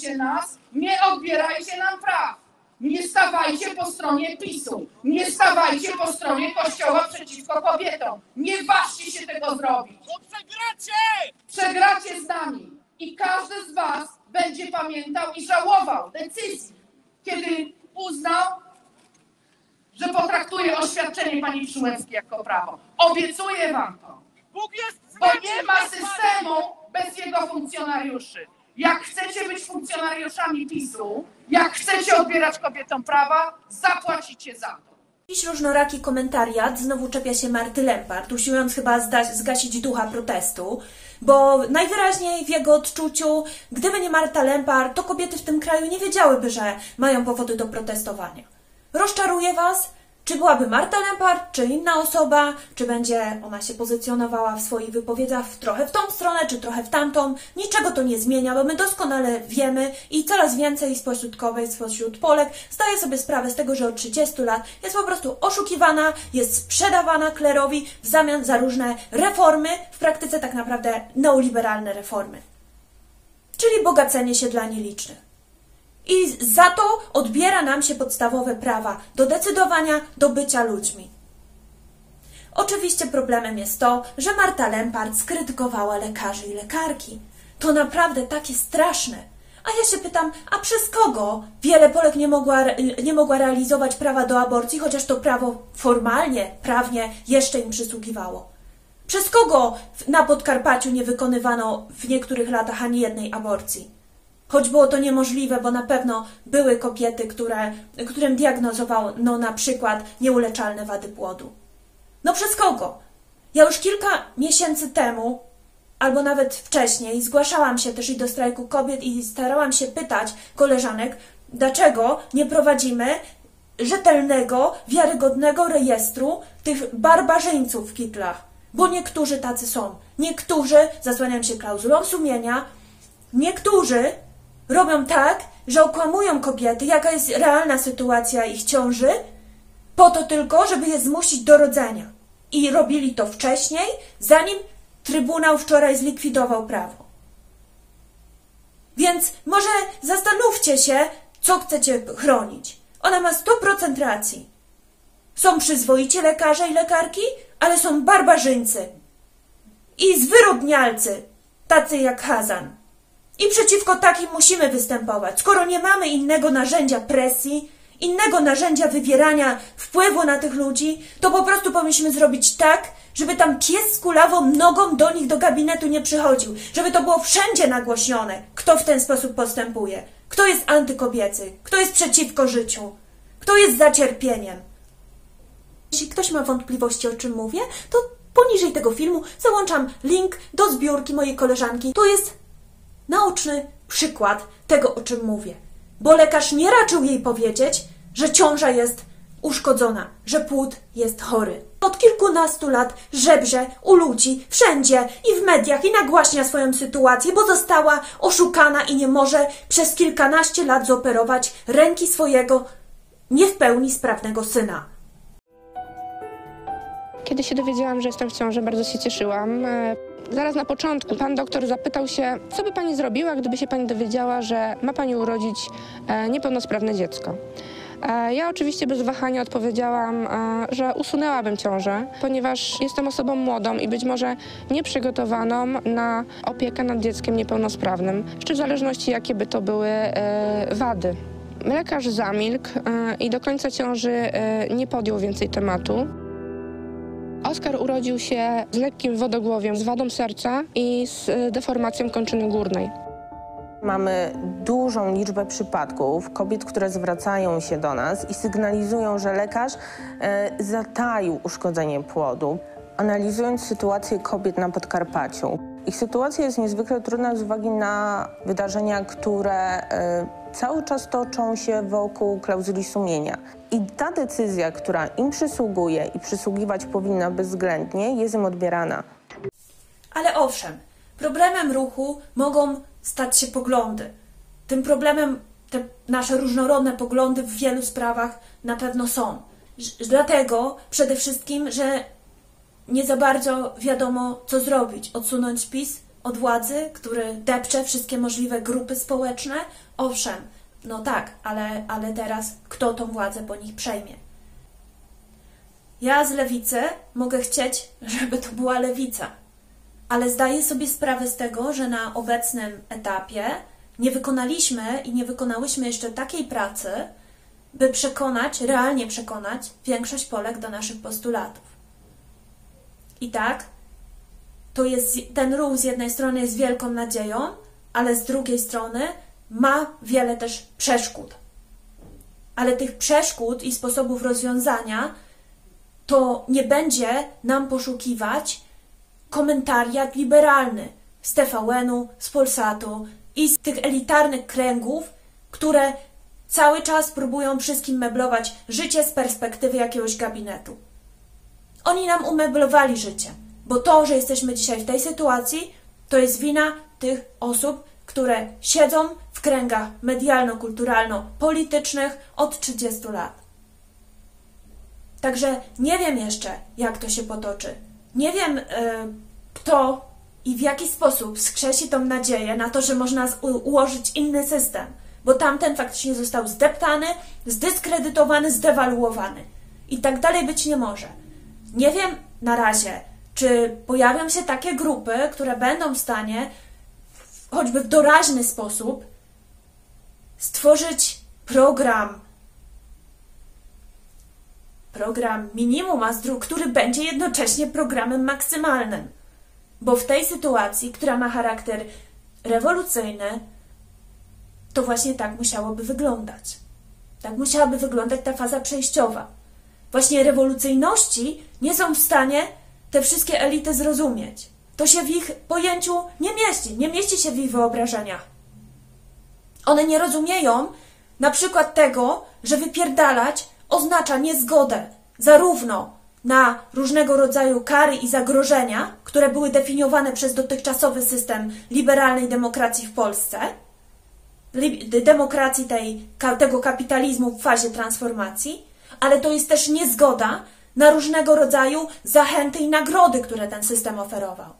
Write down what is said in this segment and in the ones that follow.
okradajcie nas, nie odbierajcie nam praw. Nie stawajcie po stronie PiSu. Nie stawajcie po stronie Kościoła przeciwko kobietom. Nie ważcie się tego zrobić. Bo przegracie! Przegracie z nami. I każdy z Was będzie pamiętał i żałował decyzji, kiedy uznał, że potraktuje oświadczenie pani Przyłębskiej jako prawo. Obiecuję Wam to. Bóg jest Bo nie ma systemu bez jego funkcjonariuszy. Jak chcecie być funkcjonariuszami PiSu, jak chcecie odbierać kobietom prawa, zapłacicie za to. Jakiś różnoraki komentariat znowu czepia się Marty Lempart, usiłując chyba zgasić ducha protestu, bo najwyraźniej w jego odczuciu, gdyby nie Marta Lempart, to kobiety w tym kraju nie wiedziałyby, że mają powody do protestowania. Rozczaruje Was? Czy byłaby Marta Lempart, czy inna osoba? Czy będzie ona się pozycjonowała w swoich wypowiedziach trochę w tą stronę, czy trochę w tamtą? Niczego to nie zmienia, bo my doskonale wiemy i coraz więcej spośród kobiet, spośród Polek zdaje sobie sprawę z tego, że od 30 lat jest po prostu oszukiwana, jest sprzedawana klerowi w zamian za różne reformy, w praktyce tak naprawdę neoliberalne reformy. Czyli bogacenie się dla nielicznych. I za to odbiera nam się podstawowe prawa do decydowania, do bycia ludźmi. Oczywiście problemem jest to, że Marta Lempart skrytykowała lekarzy i lekarki. To naprawdę takie straszne. A ja się pytam, a przez kogo wiele Polek nie mogła, nie mogła realizować prawa do aborcji, chociaż to prawo formalnie, prawnie jeszcze im przysługiwało? Przez kogo na Podkarpaciu nie wykonywano w niektórych latach ani jednej aborcji? Choć było to niemożliwe, bo na pewno były kobiety, które, którym diagnozowano no, na przykład nieuleczalne wady płodu. No przez kogo? Ja już kilka miesięcy temu, albo nawet wcześniej, zgłaszałam się też i do strajku kobiet i starałam się pytać koleżanek, dlaczego nie prowadzimy rzetelnego, wiarygodnego rejestru tych barbarzyńców w kitlach. Bo niektórzy tacy są. Niektórzy zasłaniają się klauzulą sumienia, Niektórzy robią tak, że okłamują kobiety, jaka jest realna sytuacja ich ciąży, po to tylko, żeby je zmusić do rodzenia. I robili to wcześniej, zanim Trybunał wczoraj zlikwidował prawo. Więc może zastanówcie się, co chcecie chronić. Ona ma 100% racji. Są przyzwoici lekarze i lekarki, ale są barbarzyńcy i zwyrodnialcy, tacy jak Hazan. I przeciwko takim musimy występować. Skoro nie mamy innego narzędzia presji, innego narzędzia wywierania wpływu na tych ludzi, to po prostu powinniśmy zrobić tak, żeby tam pies z kulawą nogą do nich do gabinetu nie przychodził. Żeby to było wszędzie nagłośnione, kto w ten sposób postępuje. Kto jest antykobiecy, kto jest przeciwko życiu, kto jest za cierpieniem. Jeśli ktoś ma wątpliwości, o czym mówię, to poniżej tego filmu załączam link do zbiórki mojej koleżanki. To jest naoczny przykład tego, o czym mówię. Bo lekarz nie raczył jej powiedzieć, że ciąża jest uszkodzona, że płód jest chory. Od kilkunastu lat żebrze u ludzi, wszędzie i w mediach i nagłaśnia swoją sytuację, bo została oszukana i nie może przez kilkanaście lat zoperować ręki swojego nie w pełni sprawnego syna. Kiedy się dowiedziałam, że jestem w ciąży, bardzo się cieszyłam. Zaraz na początku pan doktor zapytał się, co by pani zrobiła, gdyby się pani dowiedziała, że ma pani urodzić e, niepełnosprawne dziecko. E, Ja oczywiście bez wahania odpowiedziałam, e, że usunęłabym ciążę, ponieważ jestem osobą młodą i być może nieprzygotowaną na opiekę nad dzieckiem niepełnosprawnym, czy w zależności jakie by to były wady. Lekarz zamilkł i do końca ciąży nie podjął więcej tematu. Oskar urodził się z lekkim wodogłowiem, z wadą serca i z e, deformacją kończyny górnej. Mamy dużą liczbę przypadków kobiet, które zwracają się do nas i sygnalizują, że lekarz e, zataił uszkodzenie płodu. Analizując sytuację kobiet na Podkarpaciu, ich sytuacja jest niezwykle trudna z uwagi na wydarzenia, które e, cały czas toczą się wokół klauzuli sumienia. I ta decyzja, która im przysługuje i przysługiwać powinna bezwzględnie, jest im odbierana. Ale owszem, problemem ruchu mogą stać się poglądy. Tym problemem te nasze różnorodne poglądy w wielu sprawach na pewno są. Dlatego przede wszystkim, że nie za bardzo wiadomo, co zrobić. Odsunąć PiS od władzy, który depcze wszystkie możliwe grupy społeczne? Owszem, no tak, ale, ale teraz kto tą władzę po nich przejmie? Ja z lewicy mogę chcieć, żeby to była lewica, ale zdaję sobie sprawę z tego, że na obecnym etapie nie wykonaliśmy i nie wykonałyśmy jeszcze takiej pracy, by przekonać, realnie przekonać większość Polek do naszych postulatów. I tak, to jest, ten ruch z jednej strony jest wielką nadzieją, ale z drugiej strony ma wiele też przeszkód. Ale tych przeszkód i sposobów rozwiązania to nie będzie nam poszukiwać komentariat liberalny z TVN-u, z Polsatu i z tych elitarnych kręgów, które cały czas próbują wszystkim meblować życie z perspektywy jakiegoś gabinetu. Oni nam umeblowali życie, bo to, że jesteśmy dzisiaj w tej sytuacji, to jest wina tych osób, które siedzą w kręgach medialno-kulturalno-politycznych od 30 lat. Także nie wiem jeszcze, jak to się potoczy. Nie wiem, y, kto i w jaki sposób skrzesi tą nadzieję na to, że można ułożyć inny system, bo tamten faktycznie został zdeptany, zdyskredytowany, zdewaluowany. I tak dalej być nie może. Nie wiem na razie, czy pojawią się takie grupy, które będą w stanie, choćby w doraźny sposób, stworzyć program, program minimum, a który będzie jednocześnie programem maksymalnym. Bo w tej sytuacji, która ma charakter rewolucyjny, to właśnie tak musiałoby wyglądać. Tak musiałaby wyglądać ta faza przejściowa. Właśnie rewolucyjności nie są w stanie te wszystkie elity zrozumieć. To się w ich pojęciu nie mieści, nie mieści się w ich wyobrażeniach. One nie rozumieją na przykład tego, że wypierdalać oznacza niezgodę zarówno na różnego rodzaju kary i zagrożenia, które były definiowane przez dotychczasowy system liberalnej demokracji w Polsce, demokracji tej, tego kapitalizmu w fazie transformacji, ale to jest też niezgoda na różnego rodzaju zachęty i nagrody, które ten system oferował.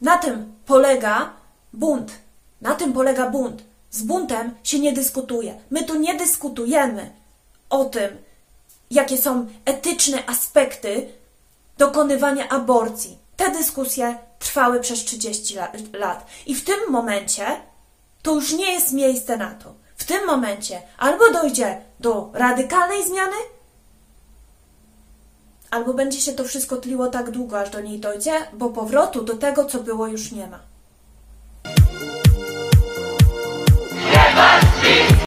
Na tym polega bunt. Na tym polega bunt. Z buntem się nie dyskutuje. My tu nie dyskutujemy o tym, jakie są etyczne aspekty dokonywania aborcji. Te dyskusje trwały przez 30 la- lat. I w tym momencie to już nie jest miejsce na to. W tym momencie albo dojdzie do radykalnej zmiany, albo będzie się to wszystko tliło tak długo, aż do niej dojdzie, bo powrotu do tego, co było, już nie ma.